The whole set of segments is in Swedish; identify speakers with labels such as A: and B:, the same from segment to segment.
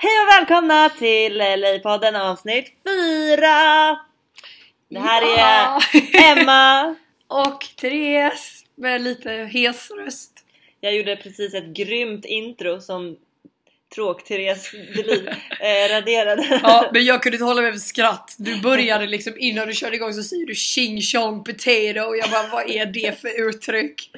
A: Hej och välkomna till LA-podden avsnitt 4! Det här
B: Ja.
A: är Emma.
B: Och Therese med lite hes röst.
A: Jag gjorde precis ett grymt intro som Tråk-Therese Delin eh, raderade.
B: Ja, men jag kunde inte hålla mig för skratt. Du började liksom innan du körde igång så säger du ching chong potato och jag bara vad är det för uttryck?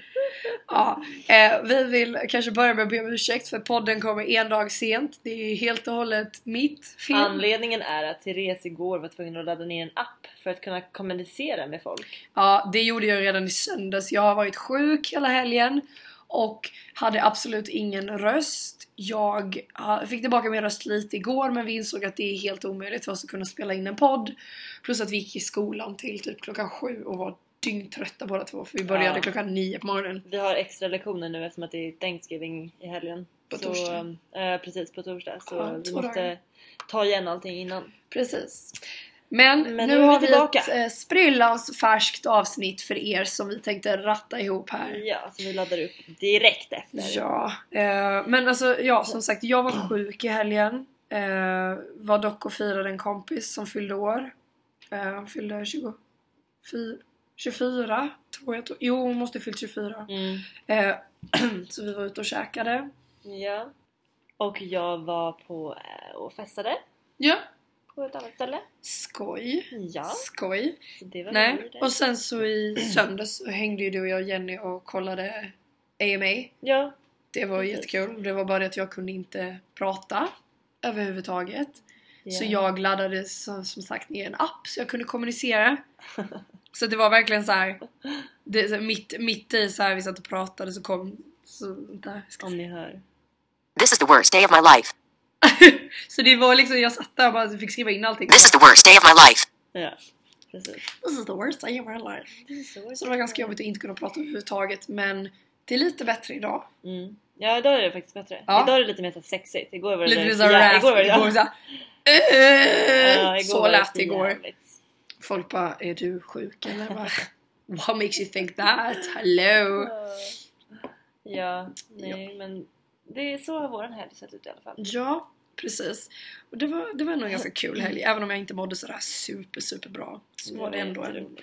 B: Ja, eh, vi vill kanske börja med att be om ursäkt för podden kommer en dag sent. Det är helt och hållet mitt fel.
A: Anledningen är att Therese igår var tvungen att ladda ner en app för att kunna kommunicera med folk.
B: Ja, det gjorde jag redan i söndags. Jag har varit sjuk hela helgen och hade absolut ingen röst. Jag fick tillbaka min röst lite igår men vi insåg att det är helt omöjligt för oss att kunna spela in en podd. Plus att vi gick i skolan till typ klockan sju och var dyngtrötta båda två för vi började
A: Ja.
B: klockan nio på morgonen.
A: Vi har extra lektioner nu eftersom att det är Thanksgiving i helgen.
B: På
A: så,
B: torsdag.
A: eh, precis, på torsdag. Så
B: Ja,
A: vi måste
B: dagar.
A: ta igen allting innan.
B: Precis. Men,
A: Men
B: nu,
A: nu vi
B: har vi
A: tillbaka.
B: ett eh, sprillans färskt avsnitt för er som vi tänkte ratta ihop här.
A: Ja, så vi laddar upp direkt efter.
B: Ja, eh, men alltså ja som sagt jag var sjuk i helgen. Eh, var dock och firade en kompis som fyllde år. Eh, han fyllde 24, 24 tror jag. Jo hon måste ha fyllt 24.
A: Mm.
B: Eh, så vi var ute och käkade.
A: Ja. Och jag var på eh, och festade
B: Ja.
A: på ett annat ställe.
B: Skoj.
A: Ja,
B: Skoj.
A: så
B: Nej. Och sen så i söndags så hängde ju du och jag och Jenny och kollade AMA.
A: Ja,
B: Det var
A: Precis.
B: jättekul. Det var bara det att jag kunde inte prata överhuvudtaget. Så
A: ja.
B: jag laddade som, som sagt ner en app så jag kunde kommunicera. så det var verkligen så här. Det, så mitt, mitt i så här vi satt och pratade så kom så, där, ska
A: Om ni hör.
C: This is the worst day of my life.
B: så det var liksom, jag satt där och bara fick skriva in allting.
C: This is the worst day of my life.
A: Ja, precis.
B: This is the worst day of my life. Så det var ganska jobbigt att inte kunna prata överhuvudtaget men det är lite bättre idag.
A: Mm. Ja, idag är det faktiskt bättre.
B: Ja.
A: Idag är det lite mer sexigt. Igår var det
B: Lite mer såhär
A: ja, igår var det,
B: Så lät det igår.
A: jävligt.
B: Folk bara, är du sjuk eller? Bara, What makes you think that? Hello?
A: Ja, nej men det är så har våran helg sett ut i alla fall.
B: Ja, precis. Och det var, det var ändå en ganska kul helg, även om jag inte mådde sådär super super bra. Så var det ändå en.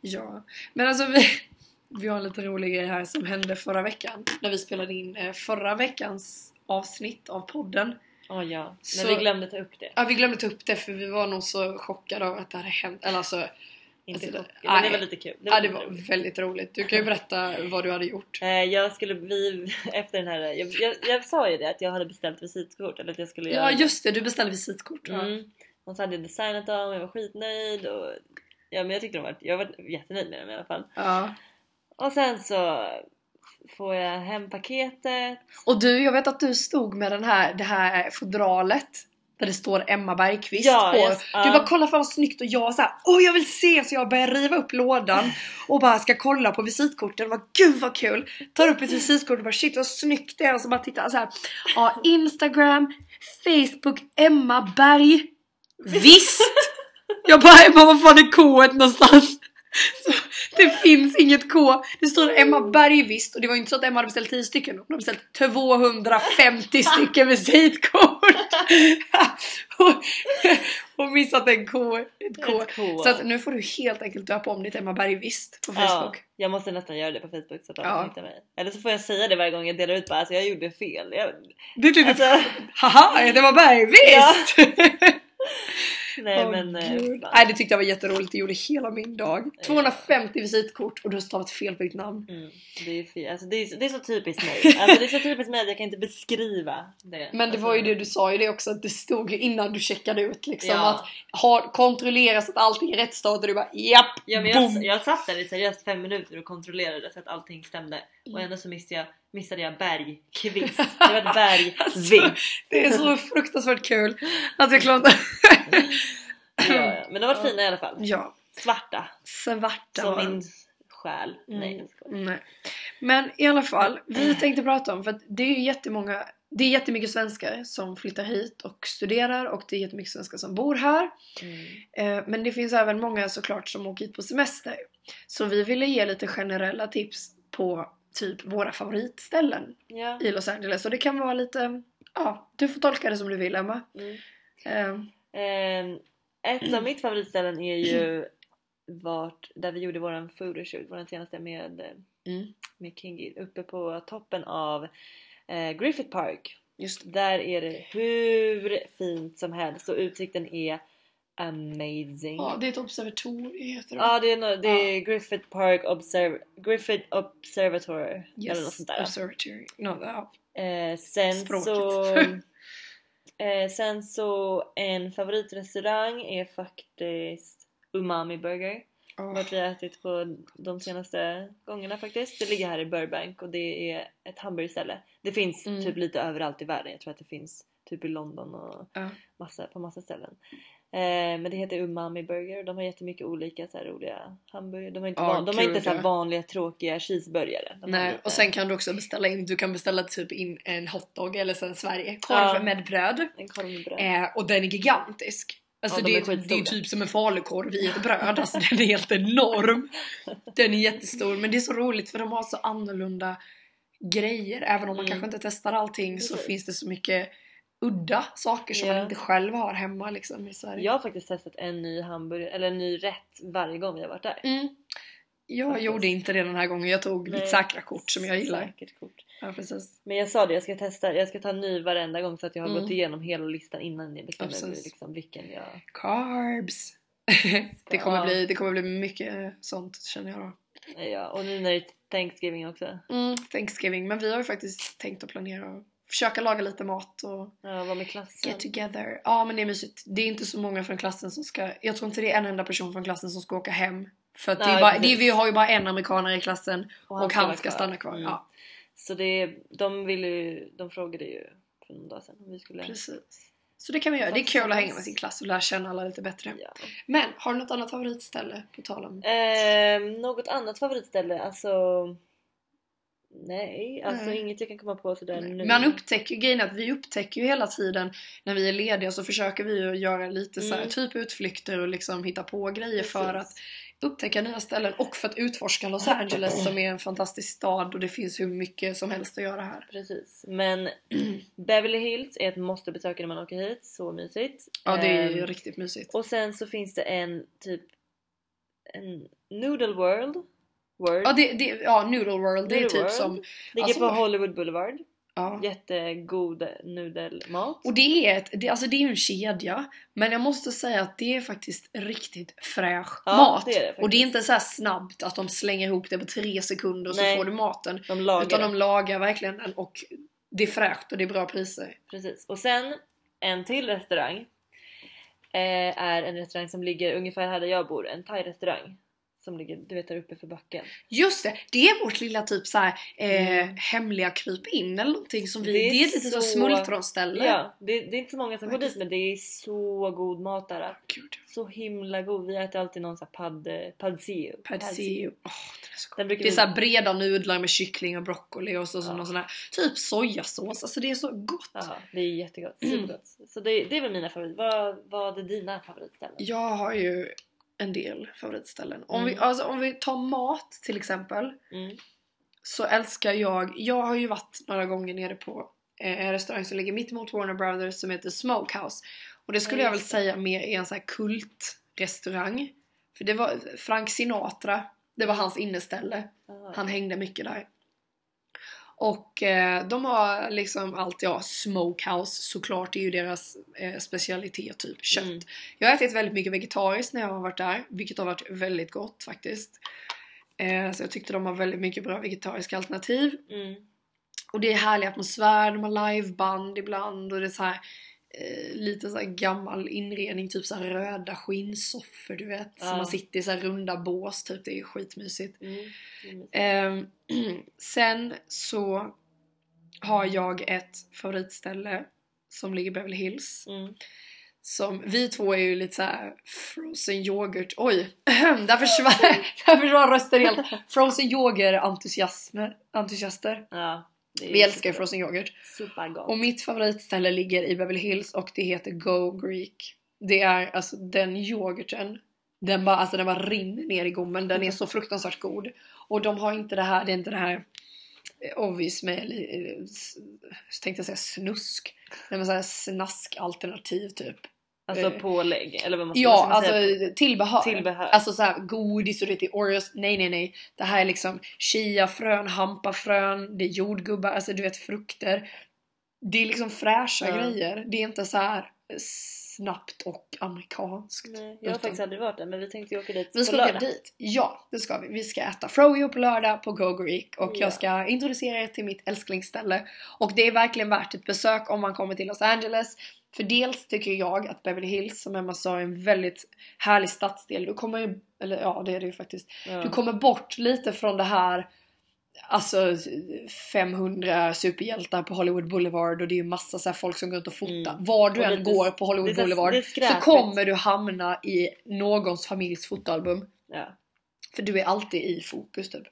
B: Ja. Men alltså vi, vi har en lite rolig grej här som hände förra veckan. När vi spelade in eh, förra veckans avsnitt av podden.
A: Ja, ja.
B: Så-
A: Men vi glömde ta upp det.
B: Ja, vi glömde ta upp det för vi var nog så chockade av att det hade hänt. Eller alltså,
A: Inte
B: Alltså,
A: dock.
B: det-
A: Men det var lite kul.
B: ja, det var
A: roligt.
B: väldigt roligt. Du kan ju berätta vad du hade gjort.
A: Eh, Jag skulle, vi, efter den här, jag, jag, jag sa ju det att jag hade beställt visitkort eller att jag skulle
B: Ja,
A: göra
B: just det. Du beställde visitkort.
A: det. Mm. Och så hade jag designat dem, jag var skitnöjd och ja men jag tyckte de var, jag var jättenöjd med dem i alla fall.
B: Ja.
A: Och sen så får jag hem paketet.
B: Och du, jag vet att du stod med den här, det här fodralet där det står Emma Bergqvist
A: Ja,
B: på.
A: yes.
B: Du bara kolla fan vad snyggt och jag såhär Åh jag vill se! Så jag börjar riva upp lådan och bara ska kolla på visitkorten och bara Gud vad kul! Tar upp ett visitkort och bara shit vad snyggt det är och så bara tittar så här. Ja, Instagram, Facebook, Emma Berg. Visst! Jag bara Emma vad fan är K någonstans? Så, det finns inget K. Det står Emma Bergvist och det var ju inte så att Emma hade beställt 10 stycken. Hon hade beställt 250 stycken visitkort. och, och missat en K. Ett K.
A: Ett K.
B: Så att nu får du helt enkelt döpa om ditt Emma Bergvist på
A: Ja,
B: Facebook.
A: jag måste nästan göra det på Facebook så att alla
B: Ja.
A: hittar mig. Eller så får jag säga det varje gång jag delar ut bara alltså jag gjorde fel. Jag,
B: Du typ
A: alltså,
B: haha, det var Bergvist!
A: nej
B: Åh,
A: men... eh,
B: Gud. Nej det tyckte jag var jätteroligt, det gjorde hela min dag. 250 visitkort och du har stavat fel på ditt namn.
A: Mm, det, är fel. Alltså, det, är, så- det är så typiskt mig. Alltså, det är så typiskt mig att jag kan inte beskriva det.
B: Men det var ju det du sa ju det också att det stod ju innan du checkade ut liksom
A: Ja.
B: att ha, kontrollera så att allting är rätt stavat och du bara japp!
A: Ja, men
B: boom.
A: jag, jag satt där i seriöst fem minuter och kontrollerade så att allting stämde och ändå så missade jag, missade jag Bergkvist. Det var ett Bergvist.
B: Det är så fruktansvärt kul att jag klarade
A: Ja, ja. Men de var fina i alla fall.
B: Ja,
A: Svarta.
B: svarta
A: Som min själ. Nej,
B: Mm.
A: skojar.
B: Nej. Men i alla fall, vi tänkte prata om för att det är ju jättemånga det är jättemycket svenskar som flyttar hit och studerar och det är jättemycket svenskar som bor här.
A: Mm.
B: Eh, Men det finns även många såklart som åker hit på semester. Så vi ville ge lite generella tips på typ våra favoritställen
A: Ja.
B: i Los Angeles. Och det kan vara lite Ja, du får tolka det som du vill Emma.
A: Mm.
B: Ehm,
A: ett av mitt favoritställen är ju vart, där vi gjorde våran photoshoot, våran senaste med,
B: mm,
A: med Kingi, uppe på toppen av eh, Griffith Park. Där är det hur fint som helst och utsikten är amazing.
B: Ja, det är ett observatorium heter det.
A: Ja, det är, no, det är Griffith Park Observ Griffith Observatory eller något
B: yes,
A: sånt där.
B: observatory. No, ja.
A: Eh, sen
B: Språket.
A: så eh, Sen så en favoritrestaurang är faktiskt Umami Burger.
B: Åh,
A: Vart vi har ätit på de senaste gångerna faktiskt. Det ligger här i Burbank och det är ett hamburgerställe. Det finns
B: Mm.
A: typ lite överallt i världen. Jag tror att det finns typ i London och
B: Ja.
A: massa, på massa ställen. Eh, men det heter Umami Burger och de har jättemycket olika så här roliga hamburgare. De har inte,
B: Ja,
A: van, de har inte så vanliga tråkiga cheeseburgare.
B: Nej, och sen kan du också beställa in, du kan beställa typ in en hotdog eller sen Sverige, korv
A: Ja.
B: med bröd.
A: en korv med bröd.
B: Eh, och den är gigantisk. Alltså
A: Ja, de
B: det,
A: är
B: det är typ som en falukorv i ett bröd, alltså den är helt enorm. Den är jättestor men det är så roligt för de har så annorlunda grejer. Även om man
A: Mm.
B: kanske inte testar allting så
A: Precis.
B: finns det så mycket udda saker som
A: Ja.
B: man inte själv har hemma liksom i Sverige.
A: Jag har faktiskt testat en ny hamburgare, eller en ny rätt varje gång jag varit där.
B: Mm. Jag
A: Faktiskt.
B: gjorde inte det den här gången, jag tog
A: Nej,
B: lite säkra kort som jag gillar.
A: Säkert kort.
B: Ja, precis.
A: Men jag sa det, jag ska testa, jag ska ta en ny varenda gång så att jag har
B: Mm.
A: gått igenom hela listan innan jag bestämmer
B: Precis.
A: liksom vilken jag...
B: Carbs! det, kommer
A: Ja.
B: bli, det kommer bli mycket sånt känner jag då.
A: Ja, och nu när det är Thanksgiving också.
B: Mm, Thanksgiving, men vi har ju faktiskt tänkt att planera försöka laga lite mat och
A: Ja, vara med klassen.
B: get together. Ja men det är mysigt. Det är inte så många från klassen som ska, jag tror inte det är en enda person från klassen som ska åka hem. För att det
A: Nej,
B: är bara, det,
A: precis.
B: vi har ju bara en amerikanare i klassen och han,
A: ska vara
B: ska stanna kvar.
A: Mm.
B: Ja,
A: Så det, de ville ju, de frågade ju för någon dag sedan om vi skulle...
B: precis. Så det kan vi göra. Det är kul att hänga med sin klass och lära känna alla lite bättre.
A: Ja.
B: Men har du något annat favoritställe på tal om?
A: Ehm, något annat favoritställe? Alltså... Nej, alltså
B: Nej.
A: inget jag kan komma på sådär nu.
B: Man upptäcker grejen att vi upptäcker ju hela tiden när vi är lediga så försöker vi ju göra lite så här,
A: Mm.
B: typ utflykter och liksom hitta på grejer för att
A: Precis.
B: upptäcka nya ställen och för att utforska Los Angeles som är en fantastisk stad och det finns hur mycket som helst att göra här.
A: Precis. Men Beverly Hills är ett måste besöka när man åker hit. Så mysigt.
B: Ja det är ju
A: Ehm,
B: riktigt mysigt.
A: Och sen så finns det en typ en Noodle World. World.
B: Ja, det, det, ja Noodle World det är typ
A: World.
B: som...
A: Ligger
B: alltså-
A: på Hollywood Boulevard.
B: Ja.
A: Jättegod nudelmat.
B: Och det är, ett, det, alltså det är en kedja men jag måste säga att det är faktiskt riktigt fräsch
A: Ja,
B: mat.
A: det det
B: och det är inte så här snabbt att de slänger ihop det på tre sekunder och så
A: Nej.
B: får du maten.
A: De lagar
B: Utan de lagar verkligen den och det är fräscht och det är bra priser.
A: Precis. Och sen en till restaurang. Eh, är en restaurang som ligger ungefär här där jag bor. En thai-restaurang. Som ligger, du vet där uppe för backen.
B: Just det, det är vårt lilla typ så här, eh,
A: Mm.
B: hemliga kryp in eller någonting som vi,
A: Det
B: det
A: är
B: är, lite så,
A: så-
B: smultronställe.
A: Ja, det, det är inte så många som går dit men det är så god mat där.
B: Gud,
A: Så himla god. Vi äter alltid någon sån här pad, pad see
B: pad see ew. Åh, den är så god.
A: Den brukar
B: Det är
A: vi-
B: så här breda nudlar med kyckling och broccoli och så, så
A: Ja.
B: någon sån här typ sojasås. Alltså det är så gott.
A: Ja, det är jättegott.
B: Mm.
A: Supergott. Så det, det är väl mina favoriter. Vad, vad är dina favoritställen?
B: Jag har ju en del favoritställen. Om, vi,
A: Mm.
B: alltså, om vi tar mat till exempel
A: Mm.
B: så älskar jag, jag har ju varit några gånger nere på eh, en restaurang som ligger mitt emot Warner Brothers som heter Smokehouse. Och det skulle
A: Ja,
B: jag väl säga mer är en sån här kultrestaurang. För det var Frank Sinatra, det var hans inneställe.
A: Ah.
B: Han hängde mycket där. Och eh, de har liksom allt, ja, Smokehouse såklart, det är ju deras eh, specialitet, typ kött.
A: Mm.
B: Jag har ätit väldigt mycket vegetariskt när jag har varit där, vilket har varit väldigt gott faktiskt. Eh, så jag tyckte de har väldigt mycket bra vegetariska alternativ.
A: Mm.
B: Och det är härlig atmosfär, de har liveband ibland och det är så här eh, lite så här gammal inredning, typ så här röda skinnsoffor du vet.
A: Ja.
B: man sitter i så här runda bås typ, det är skitmysigt.
A: Mm. Mm.
B: Ehm, sen så har jag ett favoritställe som ligger i Beverly Hills.
A: Mm.
B: Som, vi två är ju lite så här frozen yoghurt, oj! där försvann, där försvann rösten helt! Frozen yoghurt entusiaster.
A: Ja,
B: Vi älskar ju frozen yoghurt.
A: Supergott.
B: Och mitt favoritställe ligger i Beverly Hills och det heter Go Greek. Det är alltså den yoghurten, den bara, alltså den bara rinner ner i gommen. Den är så fruktansvärt god. Och de har inte det här, det är inte det här obvious med, eh, tänkte jag säga snusk, nej men såhär snaskalternativ typ.
A: Alltså
B: Eh,
A: pålägg eller vad man ska,
B: Ja,
A: vad ska man
B: alltså
A: säga?
B: tillbehör.
A: Tillbehör.
B: Alltså såhär godis och det till Oreos. Nej, nej, nej. Det här är liksom chiafrön, hampafrön, det är jordgubbar, alltså du vet frukter. Det är liksom fräscha
A: Ja.
B: grejer. Det är inte så här snabbt och amerikanskt.
A: Nej, jag har faktiskt aldrig varit där men vi tänkte ju åka dit
B: Vi
A: på
B: ska åka
A: lördag.
B: dit. Ja, det ska vi. Vi ska äta froyo på lördag på Go Greek och
A: Ja.
B: jag ska introducera er till mitt älsklingsställe. Och det är verkligen värt ett besök om man kommer till Los Angeles. För dels tycker jag att Beverly Hills, som Emma sa, är en väldigt härlig stadsdel. Du kommer ju, eller ja det är det ju faktiskt.
A: Ja.
B: Du kommer bort lite från det här Alltså 500 superhjältar på Hollywood Boulevard och det är ju massa så folk som går runt och fotar.
A: Mm.
B: Var du än går på Hollywood Boulevard så kommer du hamna i någons familjs fotoalbum.
A: Ja.
B: För du är alltid i fokus typ.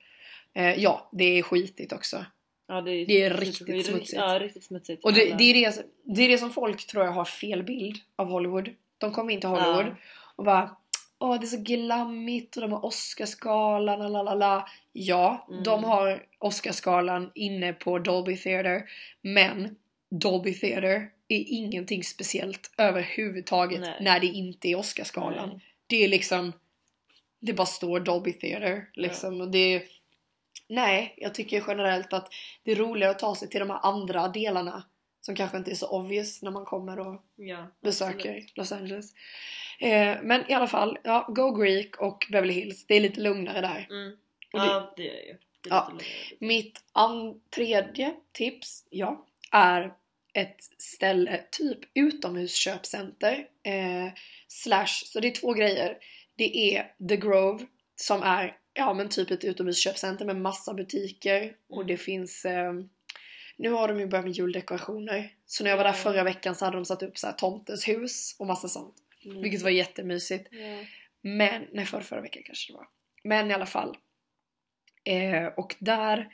B: Eh, ja, det är skitigt också.
A: Ja, det är,
B: Det är riktigt smutsigt.
A: Ja, riktigt smutsigt.
B: Och det, det, är det, det är det som folk tror jag har fel bild av Hollywood. De kommer in till Hollywood
A: Ja.
B: och bara Åh det är så glammigt och de har Oscarsgalan la la la la. Ja,
A: Mm.
B: de har Oscarsgalan inne på Dolby Theatre. Men Dolby Theatre är ingenting speciellt överhuvudtaget
A: Nej.
B: när det inte är Oscarsgalan.
A: Nej.
B: Det är liksom Det bara står Dolby Theatre liksom och det är Nej, jag tycker generellt att det är roligare att ta sig till de här andra delarna som kanske inte är så obvious när man kommer och
A: ja,
B: besöker
A: absolut.
B: Los Angeles. Eh, men i alla fall, ja, Go Greek och Beverly Hills, det är lite lugnare där.
A: Mm.
B: Och det-
A: Ja, det är ju. Det är
B: Ja. Mitt tredje tips, ja, är ett ställe, typ utomhusköpcenter. Eh, slash, så det är två grejer. Det är The Grove som är ja men typ ett utomhusköpcenter med massa butiker och det finns eh, nu har de ju börjat med juldekorationer. Så när jag var där förra veckan så hade de satt upp så här tomtens hus och massa sånt.
A: Mm.
B: Vilket var jättemysigt.
A: Ja.
B: Men, nej förra, förra veckan kanske det var. Men i alla fall. Eh, och där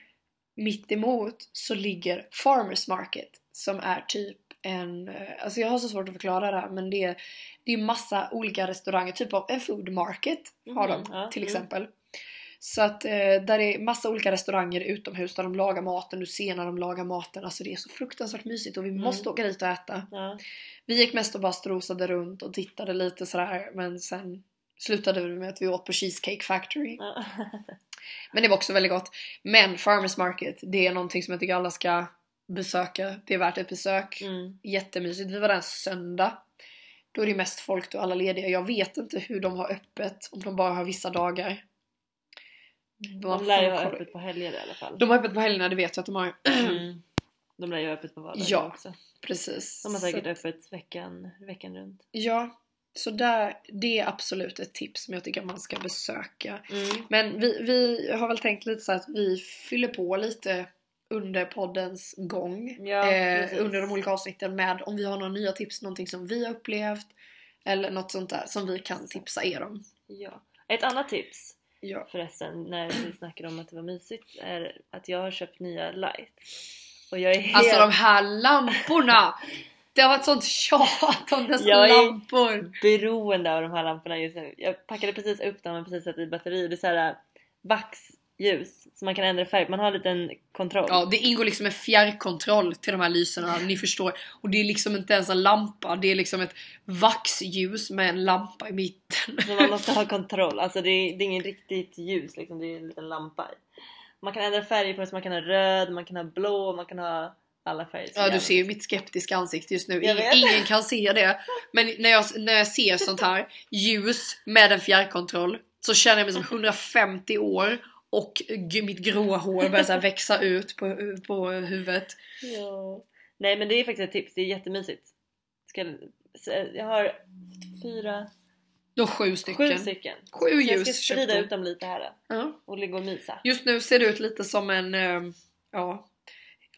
B: mitt emot så ligger Farmers Market som är typ en, eh, alltså jag har så svårt att förklara det här men det är, det är massa olika restauranger, typ av en food market har de
A: Mhm, ja,
B: till
A: mm.
B: exempel. Så att eh, där är massa olika restauranger utomhus där de lagar maten, du ser när de lagar maten, alltså det är så fruktansvärt mysigt och vi
A: Mm.
B: måste åka dit och äta.
A: Ja.
B: Vi gick mest och bara strosade runt och tittade lite sådär men sen slutade vi med att vi åt på Cheesecake Factory.
A: Ja.
B: Men det var också väldigt gott. Men Farmers Market, det är någonting som jag tycker alla ska besöka. Det är värt ett besök.
A: Mm.
B: Jättemysigt. Vi var där en söndag. Då är det mest folk då, alla lediga. Jag vet inte hur de har öppet, om de bara har vissa dagar.
A: De lär ju ha öppet på helger i alla fall.
B: De har öppet på helgerna, det vet jag att de har.
A: Mm. De lär ju ha öppet på vardagar
B: Ja.
A: också.
B: Precis.
A: De har säkert
B: Så-
A: öppet veckan, veckan runt.
B: Ja, så där, det är absolut ett tips som jag tycker man ska besöka.
A: Mm.
B: Men vi, vi har väl tänkt lite så att vi fyller på lite under poddens gång.
A: Ja,
B: eh, under de olika avsnitten med om vi har några nya tips, någonting som vi har upplevt. Eller något sånt där som vi kan tipsa er om.
A: Ja. Ett annat tips
B: Ja.
A: förresten när vi snackade om att det var mysigt är att jag har köpt nya lights. Och jag är helt...
B: Alltså de här lamporna! Det har varit sånt tjat om dessa
A: Jag är-
B: lampor.
A: beroende av de här lamporna just nu. Jag packade precis upp dem och precis satt i batteri. Det är såhär vaxljus så man kan ändra färg. Man har en liten kontroll.
B: Ja, det ingår liksom en fjärrkontroll till de här lyserna, ni förstår. Och det är liksom inte ens en lampa, det är liksom ett vaxljus med en lampa i mitten.
A: Så man måste ha kontroll. Alltså det är, det är ingen riktigt ljus liksom. Det är en liten lampa i. Man kan ändra färger på det så man kan ha röd, man kan ha blå, man kan ha alla färger.
B: Ja du ser ju mitt skeptiska ansikte just nu. Ingen kan se det. Men när jag, när jag ser sånt här ljus med en fjärrkontroll så känner jag mig som 150 år och mitt gråa hår börjar så växa ut på, på huvudet.
A: Ja. Nej men det är faktiskt ett tips, det är jättemysigt. Ska, jag har fyra,
B: Då sju stycken.
A: sju stycken.
B: Sju
A: Så jag ska
B: ljus
A: sprida ut dem lite här
B: Ja.
A: och ligga och mysa.
B: Just nu ser det ut lite som en, eh, ja,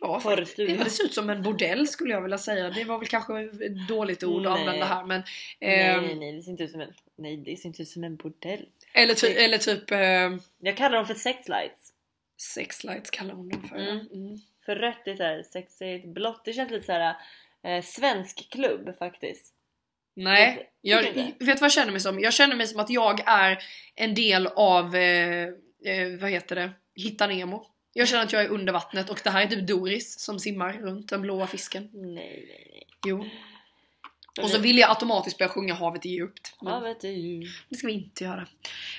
B: ja det ser ut som en bordell skulle jag vilja säga. Det var väl kanske ett dåligt ord att
A: Nej.
B: använda här men
A: Nej,
B: ehm,
A: nej, nej, det ser inte ut som en, nej, det ser inte ut som en bordell.
B: Eller, ty, eller typ eh,
A: Jag kallar dem för sex lights.
B: sex lights kallar hon dem för.
A: Mm.
B: Mm.
A: För rött är såhär sexigt, blått det känns lite såhär eh, svensk klubb faktiskt.
B: Nej, jag,
A: du
B: vet du vad jag känner mig som? Jag känner mig som att jag är en del av, eh, eh, vad heter det, Hitta Nemo. Jag känner att jag är under vattnet och det här är typ Doris som simmar runt den blåa fisken.
A: Nej, nej, nej.
B: Jo. Och så vill jag automatiskt börja sjunga Havet är djupt. Men
A: Ja, vet du.
B: det ska vi inte göra.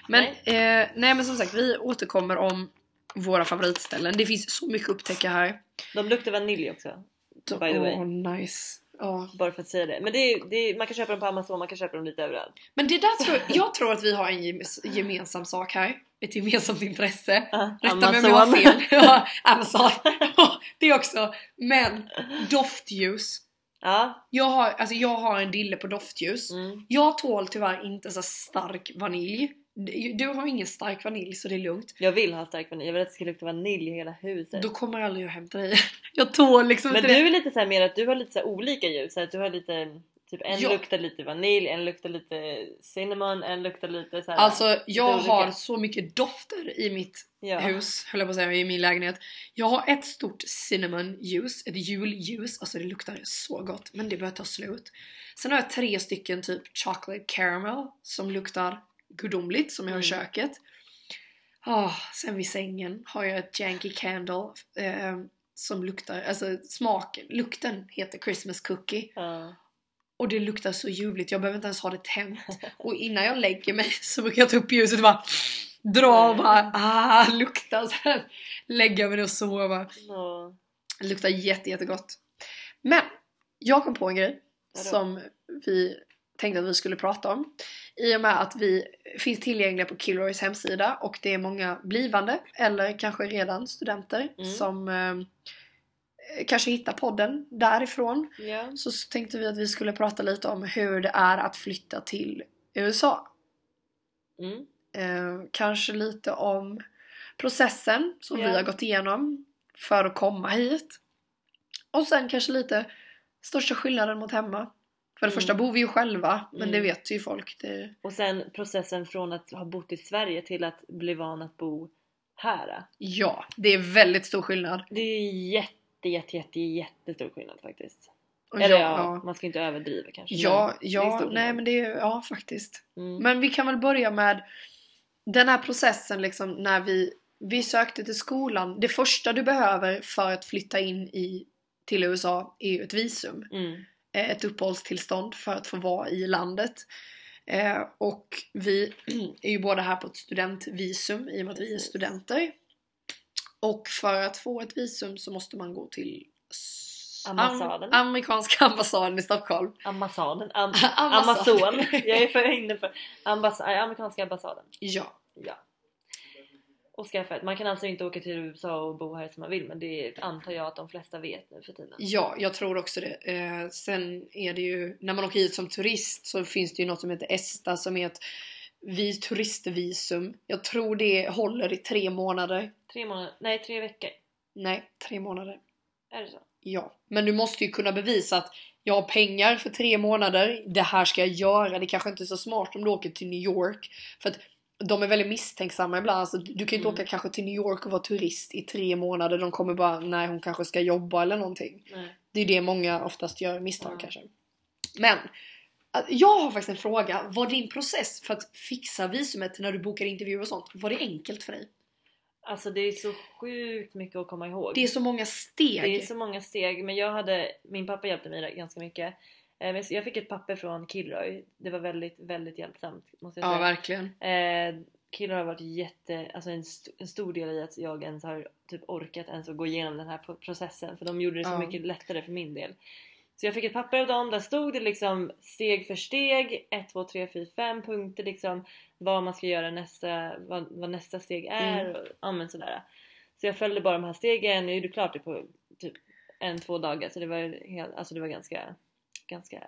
B: Men, nej. Eh, nej men som sagt, vi återkommer om våra favoritställen. Det finns så mycket att upptäcka här.
A: De luktar vanilj också. By the way.
B: Åh, nice. Ja.
A: Bara för att säga det. Men det är, det är, man kan köpa dem på Amazon, man kan köpa dem lite överallt.
B: Men det där tror jag tror att vi har en gemensam sak här. Ett gemensamt intresse.
A: Ja,
B: Rätta mig om jag har fel. Amazon. det också. Men doftljus.
A: Ja.
B: Jag har, alltså jag har en dille på doftljus.
A: Mm.
B: Jag tål tyvärr inte så stark vanilj. Du du har ingen stark vanilj så det är lugnt.
A: Jag vill ha stark vanilj. Jag vill att det ska lukta vanilj i hela huset.
B: Då kommer aldrig jag hämta dig. Jag tål liksom
A: Men
B: inte
A: du
B: det.
A: är lite så här mer att du har lite så olika ljus. Så att du har lite Typ en
B: Ja.
A: luktar lite vanilj, en luktar lite cinnamon, en luktar lite så här.
B: Alltså jag har så mycket dofter i mitt
A: ja.
B: hus, höll jag på att säga, i min lägenhet. Jag har ett stort cinnamon ljus, ett julljus, alltså det luktar så gott men det börjar ta slut. Sen har jag tre stycken typ chocolate caramel som luktar gudomligt som jag har i
A: Mm.
B: köket. Ah, sen vid sängen har jag ett Yankee candle eh, som luktar, alltså smaken, lukten heter Christmas cookie.
A: Ja.
B: Och det luktar så ljuvligt, jag behöver inte ens ha det tänt. Och innan jag lägger mig så brukar jag ta upp ljuset och bara dra och bara ah, lukta och sen lägga mig och sova. Det luktar jätte, jättegott. Men jag kom på en grej
A: Vadå?
B: som vi tänkte att vi skulle prata om. I och med att vi finns tillgängliga på Kilroys hemsida och det är många blivande eller kanske redan studenter
A: Mm.
B: som eh, kanske hittar podden därifrån.
A: ja.
B: Så tänkte vi att vi skulle prata lite om hur det är att flytta till USA.
A: Mm.
B: Eh, kanske lite om processen som
A: Ja.
B: vi har gått igenom för att komma hit. Och sen kanske lite största skillnaden mot hemma. För det
A: Mm.
B: första bor vi ju själva, men
A: Mm.
B: det vet ju folk. Det...
A: Och sen processen från att ha bott i Sverige till att bli van att bo här.
B: Ja, det är väldigt stor skillnad.
A: Det är jätte, jätte, jätte, jättestor skillnad faktiskt.
B: Och
A: Eller
B: ja,
A: ja, man ska inte överdriva kanske.
B: Ja, ja, nej men det är, ja faktiskt.
A: Mm.
B: Men vi kan väl börja med den här processen liksom när vi, vi sökte till skolan. Det första du behöver för att flytta in i, till USA är ju ett visum.
A: Mm.
B: Eh, Ett uppehållstillstånd för att få vara i landet. Eh, och vi är ju båda här på ett studentvisum i och med att vi är studenter. Och för att få ett visum så måste man gå till
A: Ambassaden.
B: Am- amerikanska ambassaden i Stockholm.
A: Ambassaden. Am
B: Amazon.
A: Amazon. Jag är för inne på ambass äh, amerikanska ambassaden.
B: Ja.
A: Ja. Och skaffa ett. Man kan alltså inte åka till USA och bo här som man vill men det antar jag att de flesta vet nu för tiden.
B: Ja, jag tror också det. Eh, sen är det ju, när man åker hit som turist så finns det ju något som heter ESTA som är ett vi turistvisum. Jag tror det håller i tre månader.
A: Tre månader, nej tre veckor.
B: Nej, tre månader.
A: Är det så?
B: Ja. Men du måste ju kunna bevisa att jag har pengar för tre månader. Det här ska jag göra. Det kanske inte är så smart om du åker till New York. För att de är väldigt misstänksamma ibland. Alltså, du kan ju inte
A: Mm.
B: åka kanske till New York och vara turist i tre månader. De kommer bara, nej hon kanske ska jobba eller någonting.
A: Nej.
B: Det är det många oftast gör misstag
A: Ja.
B: kanske. Men jag har faktiskt en fråga. Var din process för att fixa visumet när du bokar intervjuer och sånt, var det enkelt för dig?
A: Alltså det är så sjukt mycket att komma ihåg.
B: Det är så många steg.
A: Det är så många steg men jag hade, min pappa hjälpte mig ganska mycket. Eh, Jag fick ett papper från Kilroy. Det var väldigt, väldigt hjälpsamt måste jag
B: Ja,
A: säga.
B: verkligen.
A: Eh, Kilroy har varit jätte, alltså en, st- en stor del i att jag ens har typ orkat ens att gå igenom den här pro- processen för de gjorde det så
B: Ja.
A: mycket lättare för min del. Så jag fick ett papper av dem, där stod det liksom steg för steg, 1, 2, 3, 4, 5 punkter liksom vad man ska göra nästa, vad, vad nästa steg är
B: Mm.
A: och ja men sådär. Så jag följde bara de här stegen, jag gjorde klart det på typ en, två dagar så det var, helt, alltså det var ganska, ganska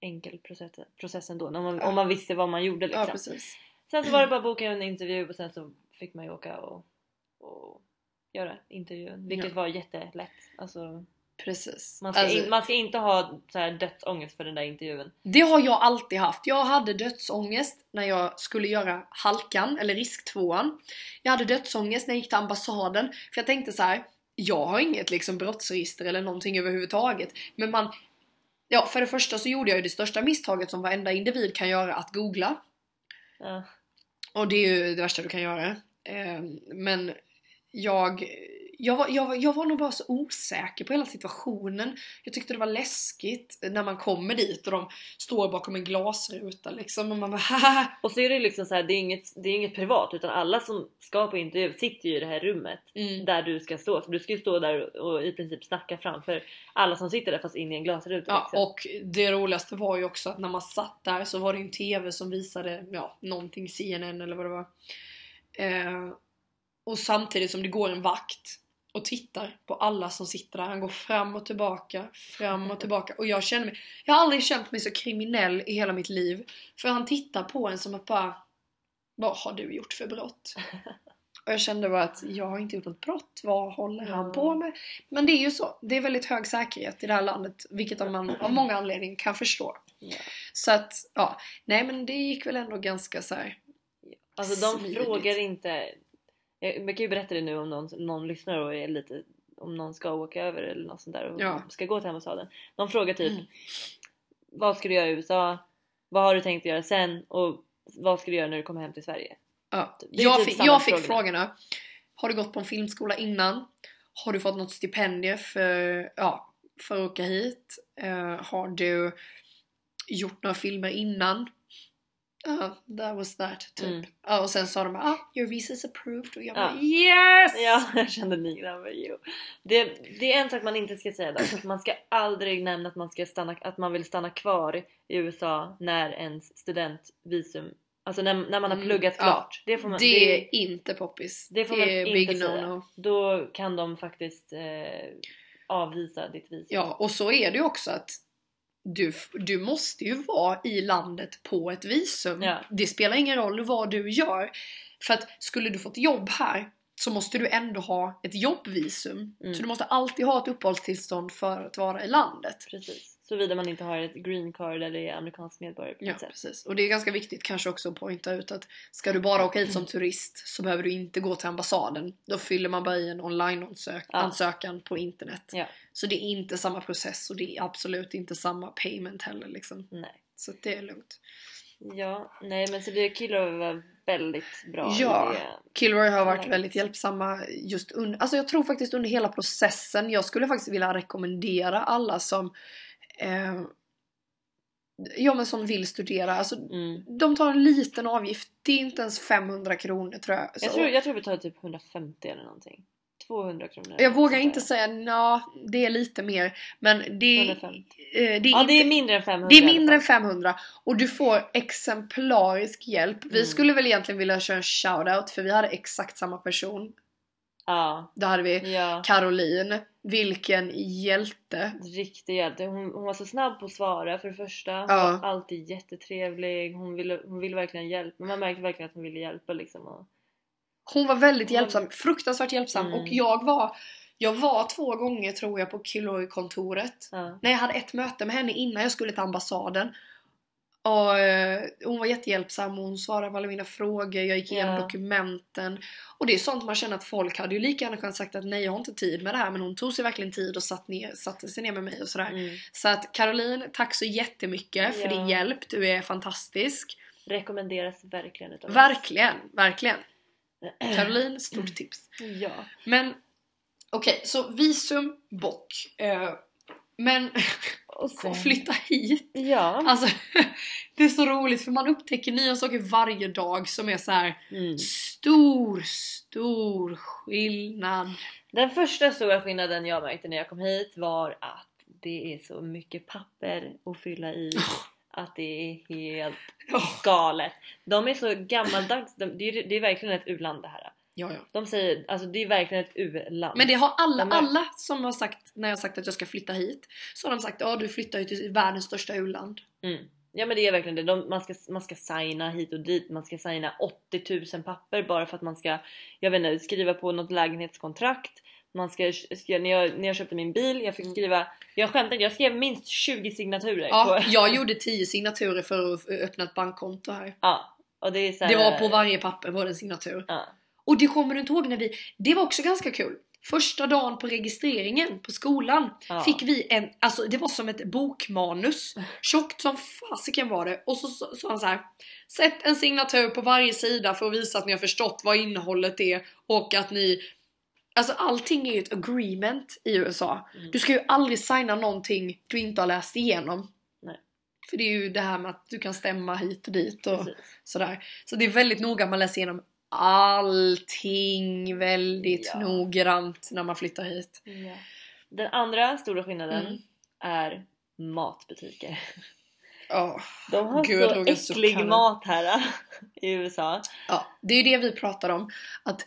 A: enkel process, process ändå om man,
B: Ja.
A: om man visste vad man gjorde liksom.
B: Ja, precis.
A: Sen så var det bara att boka en intervju och sen så fick man ju åka och, och göra intervjun. Vilket
B: Ja.
A: var jättelätt. Alltså,
B: Precis.
A: man, ska
B: Alltså,
A: in, man ska inte ha så här dödsångest för den där intervjun.
B: Det har jag alltid haft. Jag hade dödsångest när jag skulle göra halkan, eller risktvåan. Jag hade dödsångest när jag gick till ambassaden. För jag tänkte så här. jag har inget liksom brottsregister eller någonting överhuvudtaget. Men man... Ja, för det första så gjorde jag ju det största misstaget som varenda individ kan göra, att googla.
A: Ja.
B: Och det är ju det värsta du kan göra. Eh, Men jag jag var, jag, jag var nog bara så osäker på hela situationen. Jag tyckte det var läskigt när man kommer dit och de står bakom en glasruta liksom och man bara haha.
A: Och så är det liksom så här, det är, inget, det är inget privat utan alla som ska på intervju sitter ju i det här rummet
B: Mm.
A: där du ska stå. Så du ska ju stå där och i princip snacka framför alla som sitter där fast in i en glasruta.
B: Ja,
A: liksom.
B: och det roligaste var ju också att när man satt där så var det en TV som visade ja, någonting CNN eller vad det var. Eh, och samtidigt som det går en vakt och tittar på alla som sitter där. Han går fram och tillbaka, fram och tillbaka. Och jag känner mig, jag har aldrig känt mig så kriminell i hela mitt liv. För han tittar på en som att bara, vad har du gjort för brott? Och jag kände bara att jag har inte gjort något brott, vad håller han på med? Men det är ju så, det är väldigt hög säkerhet i det här landet, vilket man av många anledningar kan förstå.
A: Ja.
B: Så att, ja, nej men det gick väl ändå ganska så här.
A: Alltså de
B: Smidigt.
A: frågar inte... Jag, jag kan ju berätta det nu om någon, någon lyssnar och är lite... Om någon ska åka över eller något sånt där och
B: Ja.
A: ska gå till ambassaden. De frågar typ
B: Mm.
A: Vad ska du göra i USA? Vad har du tänkt göra sen? Och vad ska du göra när du kommer hem till Sverige?
B: Ja. Jag,
A: typ
B: fick, jag fick
A: frågorna.
B: frågorna. Har du gått på en filmskola innan? Har du fått något stipendium för, ja, för att åka hit? Eh, har du gjort några filmer innan? Ja, that was that typ.
A: Mm.
B: Ja, och sen sa de ah, your visa is approved och jag bara
A: Ja.
B: yes!
A: Ja, jag kände likadant med you. Det, det är en sak man inte ska säga dock. Man ska aldrig nämna att man, ska stanna, att man vill stanna kvar i USA när ens studentvisum... Alltså när, när man har
B: Mm,
A: pluggat
B: ja.
A: klart. Det, får man,
B: det
A: det,
B: är inte poppis.
A: det får
B: det
A: man
B: är
A: inte
B: big
A: säga.
B: no-no.
A: Då kan de faktiskt eh, avvisa ditt visum.
B: Ja, och så är det ju också att du, du måste ju vara i landet på ett visum.
A: Ja.
B: Det spelar ingen roll vad du gör. För att skulle du fått jobb här så måste du ändå ha ett jobbvisum.
A: Mm.
B: Så du måste alltid ha ett uppehållstillstånd för att vara i landet.
A: Precis. Såvida man inte har ett green card eller är amerikansk medborgare på
B: Ja,
A: något sätt.
B: precis. Och det är ganska viktigt kanske också att poängta ut att ska du bara åka hit som turist så behöver du inte gå till ambassaden. Då fyller man bara i en online-ansökan på internet.
A: Ja.
B: Så det är inte samma process och det är absolut inte samma payment heller liksom.
A: Nej.
B: Så det är lugnt.
A: Ja, nej men så det killar var väldigt bra
B: Ja. Kilroy har varit väldigt hjälpsamma just under, alltså jag tror faktiskt under hela processen. Jag skulle faktiskt vilja rekommendera alla som eh, Ja men som vill studera, alltså
A: Mm.
B: de tar en liten avgift. Det är inte ens 500 kronor tror jag. Så,
A: Jag tror, jag tror vi tar typ 150 eller någonting. 200 kronor.
B: jag vågar inte säga ja, det är lite mer. Men det, är-
A: 150.
B: eh, det är
A: Ja
B: inte,
A: det är mindre än 500
B: det är mindre än
A: fall.
B: 500 och du får exemplarisk hjälp. Vi
A: Mm.
B: skulle väl egentligen vilja köra en shoutout för vi hade exakt samma person.
A: Ja.
B: Då hade vi
A: Ja.
B: Caroline. Vilken hjälte.
A: Riktig hjälte. Hon, hon var så snabb på att svara för det första. Hon
B: Ja.
A: var alltid jättetrevlig. Hon ville, hon ville verkligen hjälpa. Men man märkte verkligen att hon ville hjälpa liksom. Och,
B: Hon var väldigt hjälpsam, fruktansvärt hjälpsam
A: Mm.
B: och jag var jag var två gånger tror jag på Kilroy-kontoret.
A: ja.
B: Nej, jag hade ett möte med henne innan jag skulle till ambassaden. Och eh, hon var jättehjälpsam och hon svarade på alla mina frågor, jag gick igenom
A: Ja.
B: dokumenten. Och det är sånt man känner att folk hade ju lika gärna kunnat sagt att nej jag har inte tid med det här men hon tog sig verkligen tid och satt ner, satte sig ner med mig och sådär.
A: Mm.
B: Så att Caroline, tack så jättemycket för
A: Ja.
B: din hjälp, du är fantastisk.
A: Rekommenderas verkligen utav oss.
B: Verkligen, verkligen. Caroline, stort tips.
A: Ja.
B: Men okej, så visum, bock. Eh, men
A: Och sen...
B: flytta hit.
A: Ja.
B: Alltså, det är så roligt för man upptäcker nya saker varje dag som är så här
A: Mm.
B: stor, stor skillnad.
A: Den första stora skillnaden jag märkte när jag kom hit var att det är så mycket papper att fylla i att det är helt galet. De är så gammaldags. De, det, är, det är verkligen ett u-land det här.
B: Ja, ja.
A: De säger, alltså det är verkligen ett u-land.
B: Men det har alla,
A: De är-
B: alla som har sagt när jag har sagt att jag ska flytta hit så har de sagt ja du flyttar ju till världens största u-land.
A: Mm. Ja men det är verkligen det. De, man, ska, man ska signa hit och dit. Man ska signa 80 000 papper bara för att man ska jag vet inte, skriva på något lägenhetskontrakt. Man ska, ska, när, jag, när jag köpte min bil, jag fick skriva, jag skämtar jag skrev minst 20 signaturer.
B: Ja,
A: på,
B: jag gjorde 10 signaturer för att öppna ett bankkonto här.
A: ja. Och det är så här,
B: Det var på varje papper var det en signatur.
A: Ja.
B: Och det kommer du inte ihåg när vi... Det var också ganska kul. Första dagen på registreringen på skolan
A: Ja.
B: fick vi en, alltså det var som ett bokmanus. Tjockt som fasiken var det. Och så sa så, han så här. Sätt en signatur på varje sida för att visa att ni har förstått vad innehållet är och att ni Alltså allting är ju ett agreement i USA.
A: Mm.
B: Du ska ju aldrig signa någonting du inte har läst igenom.
A: Nej.
B: För det är ju det här med att du kan stämma hit och dit och
A: Precis.
B: sådär. Så det är väldigt noga man läser igenom allting väldigt
A: Ja.
B: noggrant när man flyttar hit.
A: Ja. Den andra stora skillnaden
B: Mm.
A: är matbutiker.
B: Ja.
A: De har
B: Gud,
A: så äcklig mat här i USA.
B: ja, det är ju det vi pratar om. Att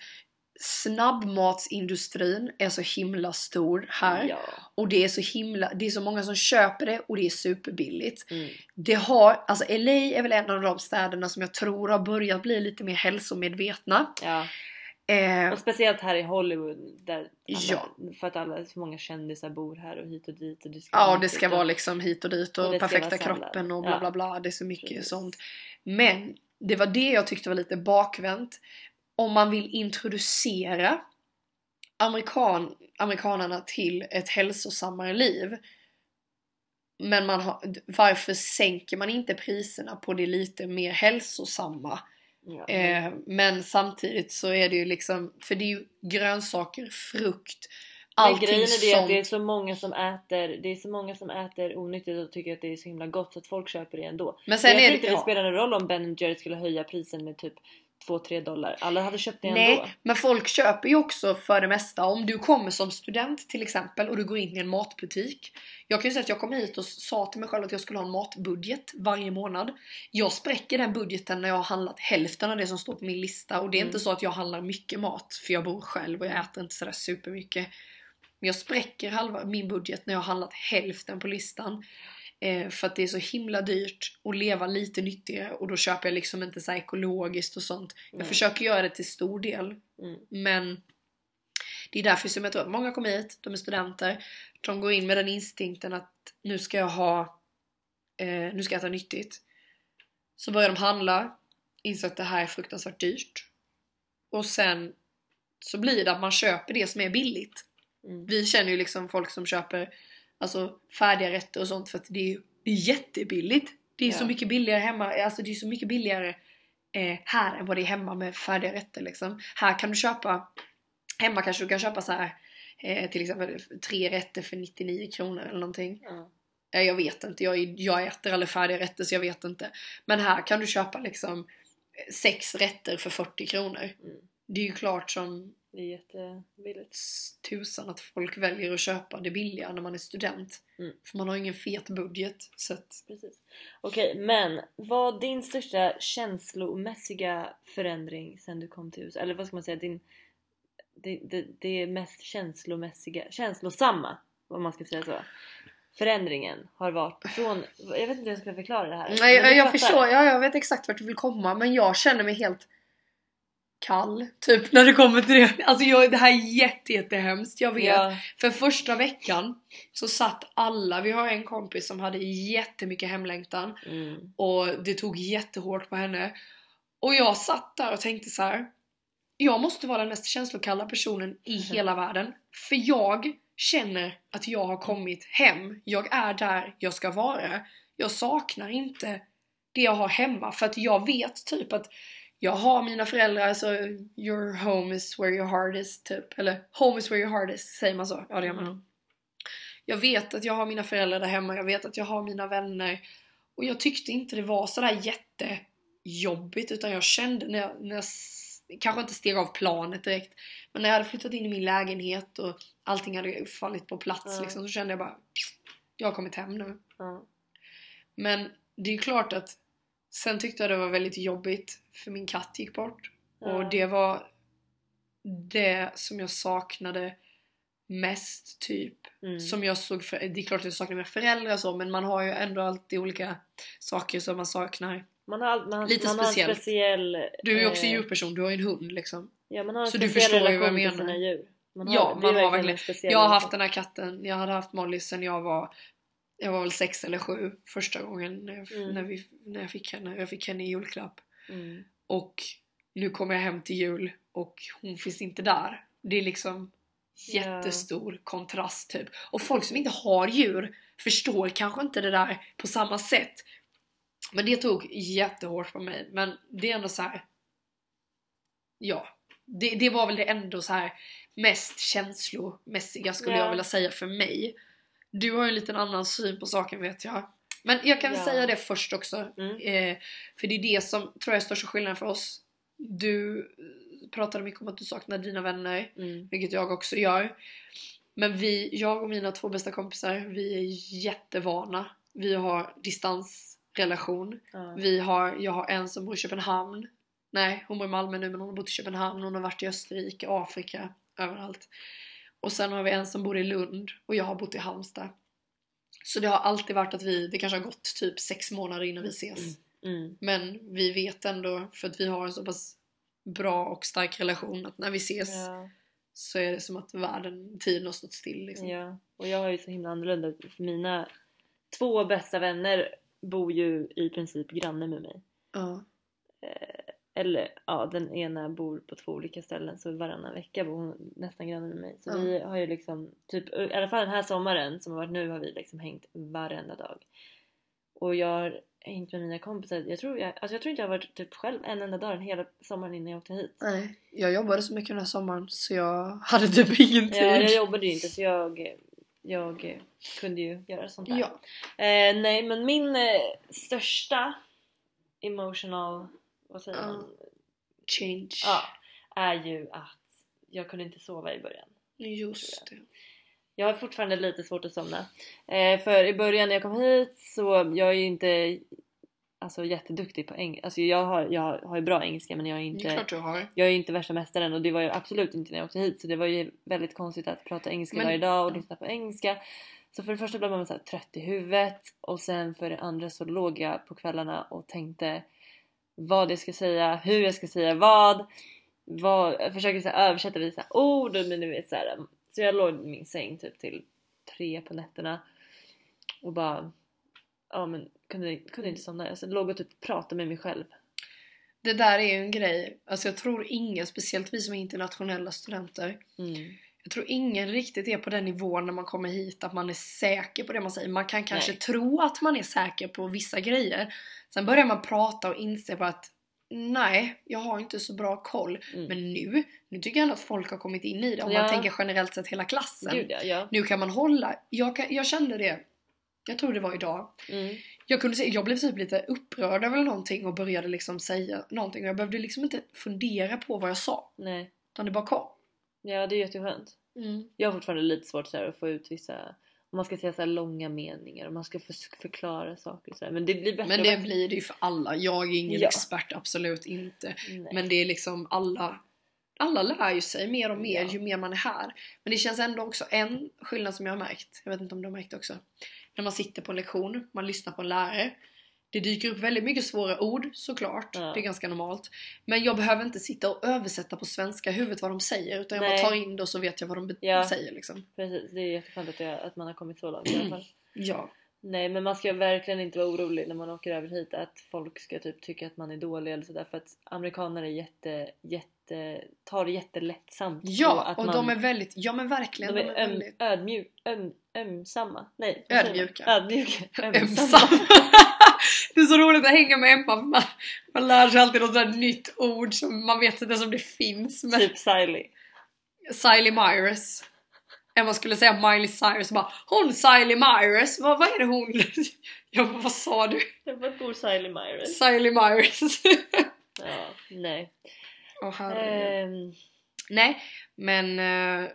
B: snabbmatsindustrin är så himla stor här.
A: Ja.
B: Och det är så himla, det är så många som köper det och det är superbilligt.
A: Mm.
B: Det har, alltså LA är väl en av de städerna som jag tror har börjat bli lite mer hälsomedvetna.
A: ja.
B: Eh,
A: Och speciellt här i Hollywood där alla,
B: Ja.
A: för att alla, så många kändisar bor här och hit och dit. Och det ska
B: ja, det ska
A: nyttigt
B: vara
A: och-
B: liksom hit och dit och,
A: Och
B: perfekta kroppen och bla bla bla. Det är så mycket
A: Precis.
B: sånt. Men det var det jag tyckte var lite bakvänt. Om man vill introducera amerikan, amerikanerna till ett hälsosammare liv. Men man har, varför sänker man inte priserna på det lite mer hälsosamma?
A: Ja.
B: Eh, men samtidigt så är det ju liksom, för det är ju grönsaker, frukt,
A: Men
B: allting
A: grejen är det att det är så många som äter Det är så många som äter onyttigt och tycker att det är så himla gott så att folk köper det ändå.
B: Men
A: Sen jag
B: är det,
A: inte det
B: ja.
A: spelar någon roll om Ben Jerry skulle höja prisen med typ 2-3 dollar. Alla hade köpt det ändå.
B: Nej, men folk köper ju också för det mesta. Om du kommer som student till exempel och du går in i en matbutik. Jag kan ju säga att jag kom hit och sa till mig själv att jag skulle ha en matbudget varje månad. Jag spräcker den budgeten när jag har handlat hälften av det som står på min lista och det är
A: Mm.
B: inte så att jag handlar mycket mat för jag bor själv och jag äter inte sådär supermycket. Men jag spräcker halva min budget när jag har handlat hälften på listan. Eh, för att det är så himla dyrt att leva lite nyttigare och då köper jag liksom inte så ekologiskt och sånt. Jag
A: Nej.
B: försöker göra det till stor del.
A: Mm.
B: Men det är därför som jag tror att många kommer hit, de är studenter, de går in med den instinkten att nu ska jag ha, eh, nu ska jag äta nyttigt. Så börjar de handla, inser att det här är fruktansvärt dyrt. Och sen så blir det att man köper det som är billigt.
A: Mm.
B: Vi känner ju liksom folk som köper alltså, färdiga rätter och sånt för att det är, ju- det är jättebilligt. Det är så
A: Ja.
B: mycket billigare hemma, alltså det är så mycket billigare eh, här än vad det är hemma med färdiga rätter liksom. Här kan du köpa, hemma kanske du kan köpa så här eh, till exempel tre rätter för 99 kronor eller någonting.
A: Ja.
B: Eh, Jag vet inte, jag, jag äter aldrig färdiga rätter så jag vet inte. Men här kan du köpa liksom sex rätter för 40 kronor.
A: Mm.
B: Det är ju klart som
A: Det är jättebilligt.
B: tusan att folk väljer att köpa det billiga när man är student.
A: Mm.
B: För man har ingen fet budget. Så att,
A: Precis. Okej, men vad din största känslomässiga förändring sen du kom till USA? Eller vad ska man säga? Din, det, det, det mest känslomässiga, känslosamma, om man ska säga så. Förändringen har varit från, jag vet inte hur jag ska förklara det här.
B: nej, jag, jag förstår, ja, jag vet exakt vart du vill komma men jag känner mig helt kall. Typ när det kommer till det. Alltså jag, det här är jätte, jättehemskt, jag vet.
A: Ja,
B: För första veckan så satt alla, vi har en kompis som hade jättemycket hemlängtan
A: mm,
B: och det tog jättehårt på henne. Och jag satt där och tänkte så här. Jag måste vara den mest känslokalla personen i hela världen. För jag känner att jag har kommit hem. Jag är där jag ska vara. Jag saknar inte det jag har hemma för att jag vet typ att jag har mina föräldrar, alltså your home is where your heart is typ. Eller home is where your heart is, säger man så? Ja det gör man.
A: Mm.
B: Jag vet att jag har mina föräldrar där hemma, jag vet att jag har mina vänner. Och jag tyckte inte det var sådär jättejobbigt utan jag kände när jag, när jag kanske inte steg av planet direkt. Men när jag hade flyttat in i min lägenhet och allting hade fallit på plats
A: Ja.
B: liksom, så kände jag bara jag har kommit hem nu.
A: ja,
B: Men det är ju klart att sen tyckte jag det var väldigt jobbigt för min katt gick bort.
A: Ja.
B: Och det var det som jag saknade mest typ.
A: mm.
B: Som jag såg, för, det är klart att jag saknar mina föräldrar och så men man har ju ändå alltid olika saker som man saknar.
A: Man har, man,
B: Lite
A: man har en
B: speciellt.
A: speciell...
B: Du är ju också
A: eh,
B: djuperson, du har ju en hund liksom.
A: Ja, man har en
B: så du förstår ju vad jag menar.
A: sina djur. Man
B: Ja,
A: det är
B: man har
A: en
B: verkligen- Jag har haft den här katten, jag hade haft Molly sen jag var jag var väl sex eller sju första gången när jag,
A: Mm.
B: när vi, när jag fick henne. Jag fick henne i julklapp.
A: Mm.
B: Och nu kommer jag hem till jul och hon finns inte där. Det är liksom jättestor kontrast typ. Och folk som inte har djur förstår kanske inte det där på samma sätt. Men det tog jättehårt på mig. Men det är ändå så här. Ja, Det, det var väl det ändå så här mest känslomässiga skulle
A: Ja.
B: jag vilja säga för mig. Du har ju en liten annan syn på saken vet jag. Men jag kan väl
A: Ja.
B: säga det först också.
A: Mm.
B: Eh, för det är det som tror jag är största skillnaden för oss. Du eh, pratade mycket om att du saknar dina vänner,
A: Mm.
B: vilket jag också gör. Men vi, jag och mina två bästa kompisar, vi är jättevana. Vi har distansrelation.
A: Ja.
B: Vi har, jag har en som bor i Köpenhamn. Nej, hon bor i Malmö nu men hon har bott i Köpenhamn, hon har varit i Österrike, Afrika, överallt. Och sen har vi en som bor i Lund och jag har bott i Halmstad. Så det har alltid varit att vi, det kanske har gått typ sex månader innan vi ses.
A: Mm.
B: Men vi vet ändå, för att vi har en så pass bra och stark relation, att när vi ses
A: Ja.
B: så är det som att världen, tiden har stått still liksom.
A: Ja, och jag har ju så himla annorlunda för mina två bästa vänner bor ju i princip granne med mig.
B: Ja.
A: Eller ja, den ena bor på två olika ställen så varannan vecka bor hon nästan granne med mig. Så
B: Ja.
A: vi har ju liksom, typ, i alla fall den här sommaren som har varit nu har vi liksom hängt varenda dag. Och jag har hängt med mina kompisar, jag tror, jag, alltså jag tror inte jag har varit typ själv en enda dag den hela sommaren innan jag åkte hit.
B: Nej, jag jobbade så mycket den här sommaren så jag hade typ ingen tid.
A: Ja, jag jobbade ju inte så jag, jag kunde ju göra sånt där.
B: Ja.
A: Eh, nej men min eh, största emotional, vad säger man?
B: Change.
A: Ja, är ju att jag kunde inte sova i början.
B: Just det.
A: Jag har fortfarande lite svårt att somna. Eh, för i början när jag kom hit så jag är ju inte alltså, jätteduktig på engelska. Alltså, jag, har, jag har ju bra engelska men jag är inte
B: klart du har.
A: jag är inte värsta mästaren och det var jag absolut inte när jag åkte hit så det var ju väldigt konstigt att prata engelska
B: Men-
A: varje dag och lyssna på engelska. Så för det första blev man så trött i huvudet och sen för det andra så låg jag på kvällarna och tänkte vad jag ska säga, hur jag ska säga vad. vad jag försöker så här, översätta vissa ord och men vet så här. Så jag låg i min säng typ till tre på nätterna och bara ja men kunde, kunde inte somna. Jag låg och typ pratade med mig själv.
B: Det där är ju en grej. Alltså jag tror ingen, speciellt vi som är internationella studenter.
A: Mm.
B: Jag tror ingen riktigt är på den nivån när man kommer hit att man är säker på det man säger. Man kan kanske
A: Nej.
B: tro att man är säker på vissa grejer. Sen börjar man prata och inse på att nej, jag har inte så bra koll.
A: Mm.
B: Men nu, nu tycker jag ändå att folk har kommit in i det. Om
A: Ja.
B: man tänker generellt sett hela klassen.
A: Gud ja, ja.
B: Nu kan man hålla. Jag, kan, jag kände det. Jag tror det var idag.
A: Mm.
B: Jag kunde se, jag blev typ lite upprörd över någonting och började liksom säga någonting. Och jag behövde liksom inte fundera på vad jag sa.
A: Nej.
B: Utan det bara kom.
A: Ja det är jätteskönt. Jag har fortfarande lite svårt så här, att få ut vissa om man ska säga så långa meningar och man ska för, förklara saker och så här. Men det blir bättre
B: Men det
A: bättre.
B: blir det ju för alla. Jag är ingen
A: Ja.
B: expert, absolut inte.
A: Nej.
B: Men det är liksom alla alla lär ju sig mer och mer
A: Ja.
B: ju mer man är här. Men det känns ändå också en skillnad som jag har märkt. Jag vet inte om du har märkt det också. När man sitter på en lektion, man lyssnar på en lärare. Det dyker upp väldigt mycket svåra ord såklart.
A: Ja.
B: Det är ganska normalt. Men jag behöver inte sitta och översätta på svenska huvudet vad de säger. Utan jag
A: Nej.
B: bara tar in det och så vet jag vad de
A: Ja.
B: säger liksom.
A: Precis, det är jätteskönt att, att man har kommit så långt i alla fall.
B: Ja.
A: Nej men man ska verkligen inte vara orolig när man åker över hit att folk ska typ tycka att man är dålig eller sådär för att amerikaner är jätte, jätte, tar det jättelättsamt
B: Ja,
A: att
B: och
A: man,
B: de är väldigt, ja men verkligen.
A: de är öm,
B: väldigt
A: ödmjuk, öm, ömsamma. Nej?
B: Ödmjuka.
A: Ödmjuka.
B: Ömsam. det är så roligt att hänga med Emma för man, man lär sig alltid något sånt här nytt ord som man vet inte ens om det finns. Men
A: Typ Siley.
B: Siley Myrus. Emma skulle säga Miley Cyrus bara Hon Siley Myrus, vad, vad är det hon? Jag bara, vad sa du?
A: Var bor Siley Myrus?
B: Siley Myrus.
A: Ja, nej.
B: Åh herregud.
A: Ehm,
B: Nej, men eh,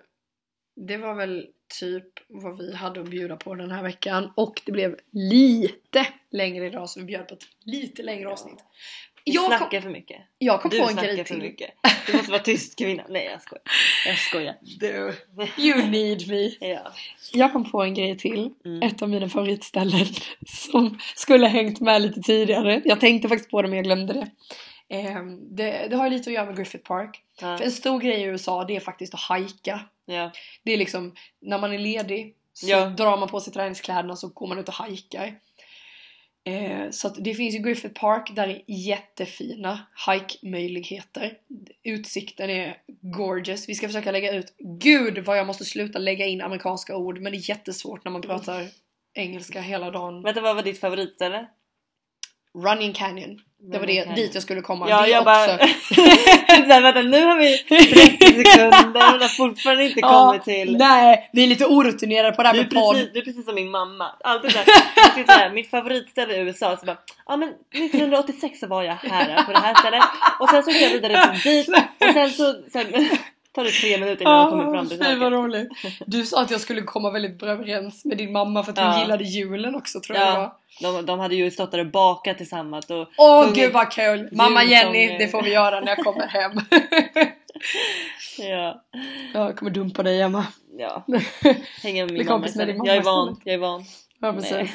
B: det var väl typ vad vi hade att bjuda på den här veckan. Och det blev lite längre idag så vi bjöd på ett lite längre avsnitt.
A: vi
B: Jag kom,
A: snackar för mycket.
B: jag kom
A: Du
B: på en grej
A: för
B: till.
A: mycket. Du måste vara tyst kvinna. Nej jag skojar. Jag skojar.
B: Du, you need me.
A: Ja.
B: Jag kom på en grej till.
A: Mm.
B: Ett av mina favoritställen som skulle hängt med lite tidigare. Jag tänkte faktiskt på det men jag glömde det. Ehm, det, det har lite att göra med Griffith Park.
A: Ja.
B: För en stor grej i USA det är faktiskt att hajka.
A: ja.
B: Det är liksom när man är ledig så
A: Ja.
B: drar man på sig träningskläderna så går man ut och hajkar. Eh, så det finns ju Griffith Park där är jättefina hike-möjligheter. Utsikten är gorgeous. Vi ska försöka lägga ut, gud vad jag måste sluta lägga in amerikanska ord men det är jättesvårt när man pratar engelska hela dagen.
A: Vänta vad var ditt favoritställe?
B: Running Canyon. Det var det, dit jag skulle komma.
A: Ja
B: det
A: jag bara...
B: också.
A: Såhär, vänta nu har vi 30 sekunder och har fortfarande inte
B: Ja,
A: kommit till...
B: Nej, vi är lite orutinerade på det här
A: Du
B: med podd.
A: precis, du är precis som min mamma. Alltid jag ska säga, mitt favoritställe i USA så bara Ja men 1986 så var jag här på det här stället och sen så går jag vidare till dit och sen så sen, tar det tre minuter innan jag kommer fram till
B: fy vad
A: saken.
B: roligt. Du sa att jag skulle komma väldigt bra överens med din mamma för att hon
A: Ja.
B: gillade julen också tror jag det var.
A: Ja, de, de hade ju stått där och bakat tillsammans och
B: Åh
A: sjungit-
B: gud vad kul! Mamma Jenny, det får vi göra när jag kommer hem.
A: Ja,
B: Ja, jag kommer dumpa dig Emma.
A: ja. Hänga med
B: Bli
A: min mamma
B: kompis med din mamma
A: Jag är van,
B: istället.
A: jag är van.
B: Ja precis.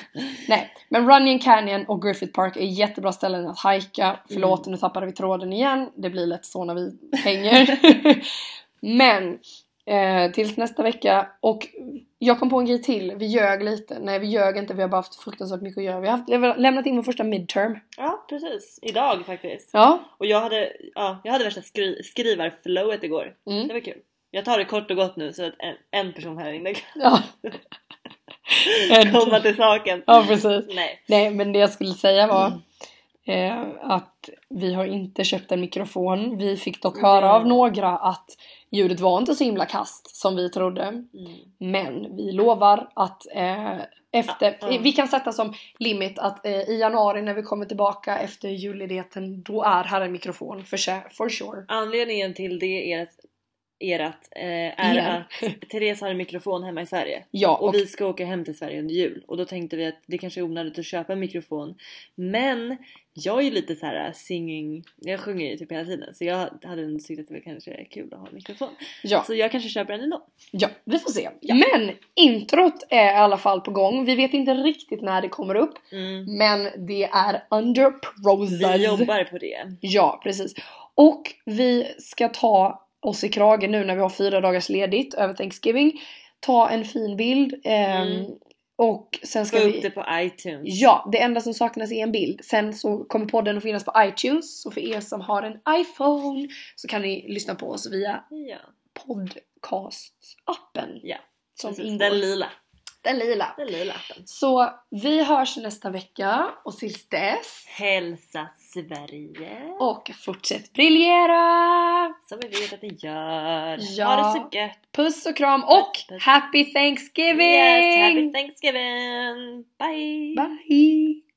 B: Nej. men Runyon Canyon och Griffith Park är jättebra ställen att hajka. Förlåt nu tappade vi tråden igen. Det blir lätt så när vi hänger. men eh, tills nästa vecka och jag kom på en grej till. Vi ljög lite. Nej vi ljög inte. Vi har bara haft fruktansvärt mycket att göra. Vi har haft, vi har lämnat in vår första midterm.
A: Ja precis, idag faktiskt.
B: Ja.
A: Och jag hade, ja, jag hade värsta skri skrivarflowet igår.
B: Mm.
A: Det var kul. Jag tar det kort och gott nu så att en, en person här inne kan
B: ja.
A: Komma till saken.
B: ja precis.
A: Nej.
B: Nej men det jag skulle säga var eh, att vi har inte köpt en mikrofon. Vi fick dock höra av några att ljudet var inte så himla kast som vi trodde.
A: Mm.
B: Men vi lovar att eh, efter,
A: Ja, ja.
B: vi kan sätta som limit att eh, i januari när vi kommer tillbaka efter julledigheten då är här en mikrofon för, for sure.
A: Anledningen till det är att, är att, eh, är
B: Er.
A: att Therese har en mikrofon hemma i Sverige.
B: Ja
A: Och
B: och,
A: vi ska åka hem till Sverige under jul och då tänkte vi att det kanske är onödigt att köpa en mikrofon. Men jag är ju lite så här äh, singing, jag sjunger ju typ hela tiden så jag hade ändå tyckt att det var kanske är kul att ha en mikrofon.
B: ja,
A: Så jag kanske köper en ändå.
B: ja, vi får se. Men introt är i alla fall på gång. Vi vet inte riktigt när det kommer upp.
A: Mm.
B: Men det är under process.
A: Vi jobbar på det.
B: Ja, precis. Och vi ska ta oss i kragen nu när vi har fyra dagars ledigt över Thanksgiving. Ta en fin bild. ehm,
A: Mm.
B: Och sen
A: Få
B: ska
A: upp
B: vi...
A: det på iTunes.
B: Ja, det enda som saknas är en bild. Sen så kommer podden att finnas på iTunes. Så för er som har en iPhone så kan ni lyssna på oss via
A: Ja,
B: podcast-appen.
A: ja.
B: Som
A: Precis.
B: ingår.
A: Den lila.
B: Den lila.
A: Den lila appen.
B: Så vi hörs nästa vecka och tills dess.
A: Hälsa Sverige.
B: Och fortsätt briljera!
A: Som vi vet att ni gör.
B: Ja.
A: Ha det så gött.
B: Puss och kram och
A: Puss, puss.
B: Happy Thanksgiving!
A: Yes, happy Thanksgiving. Bye.
B: Bye!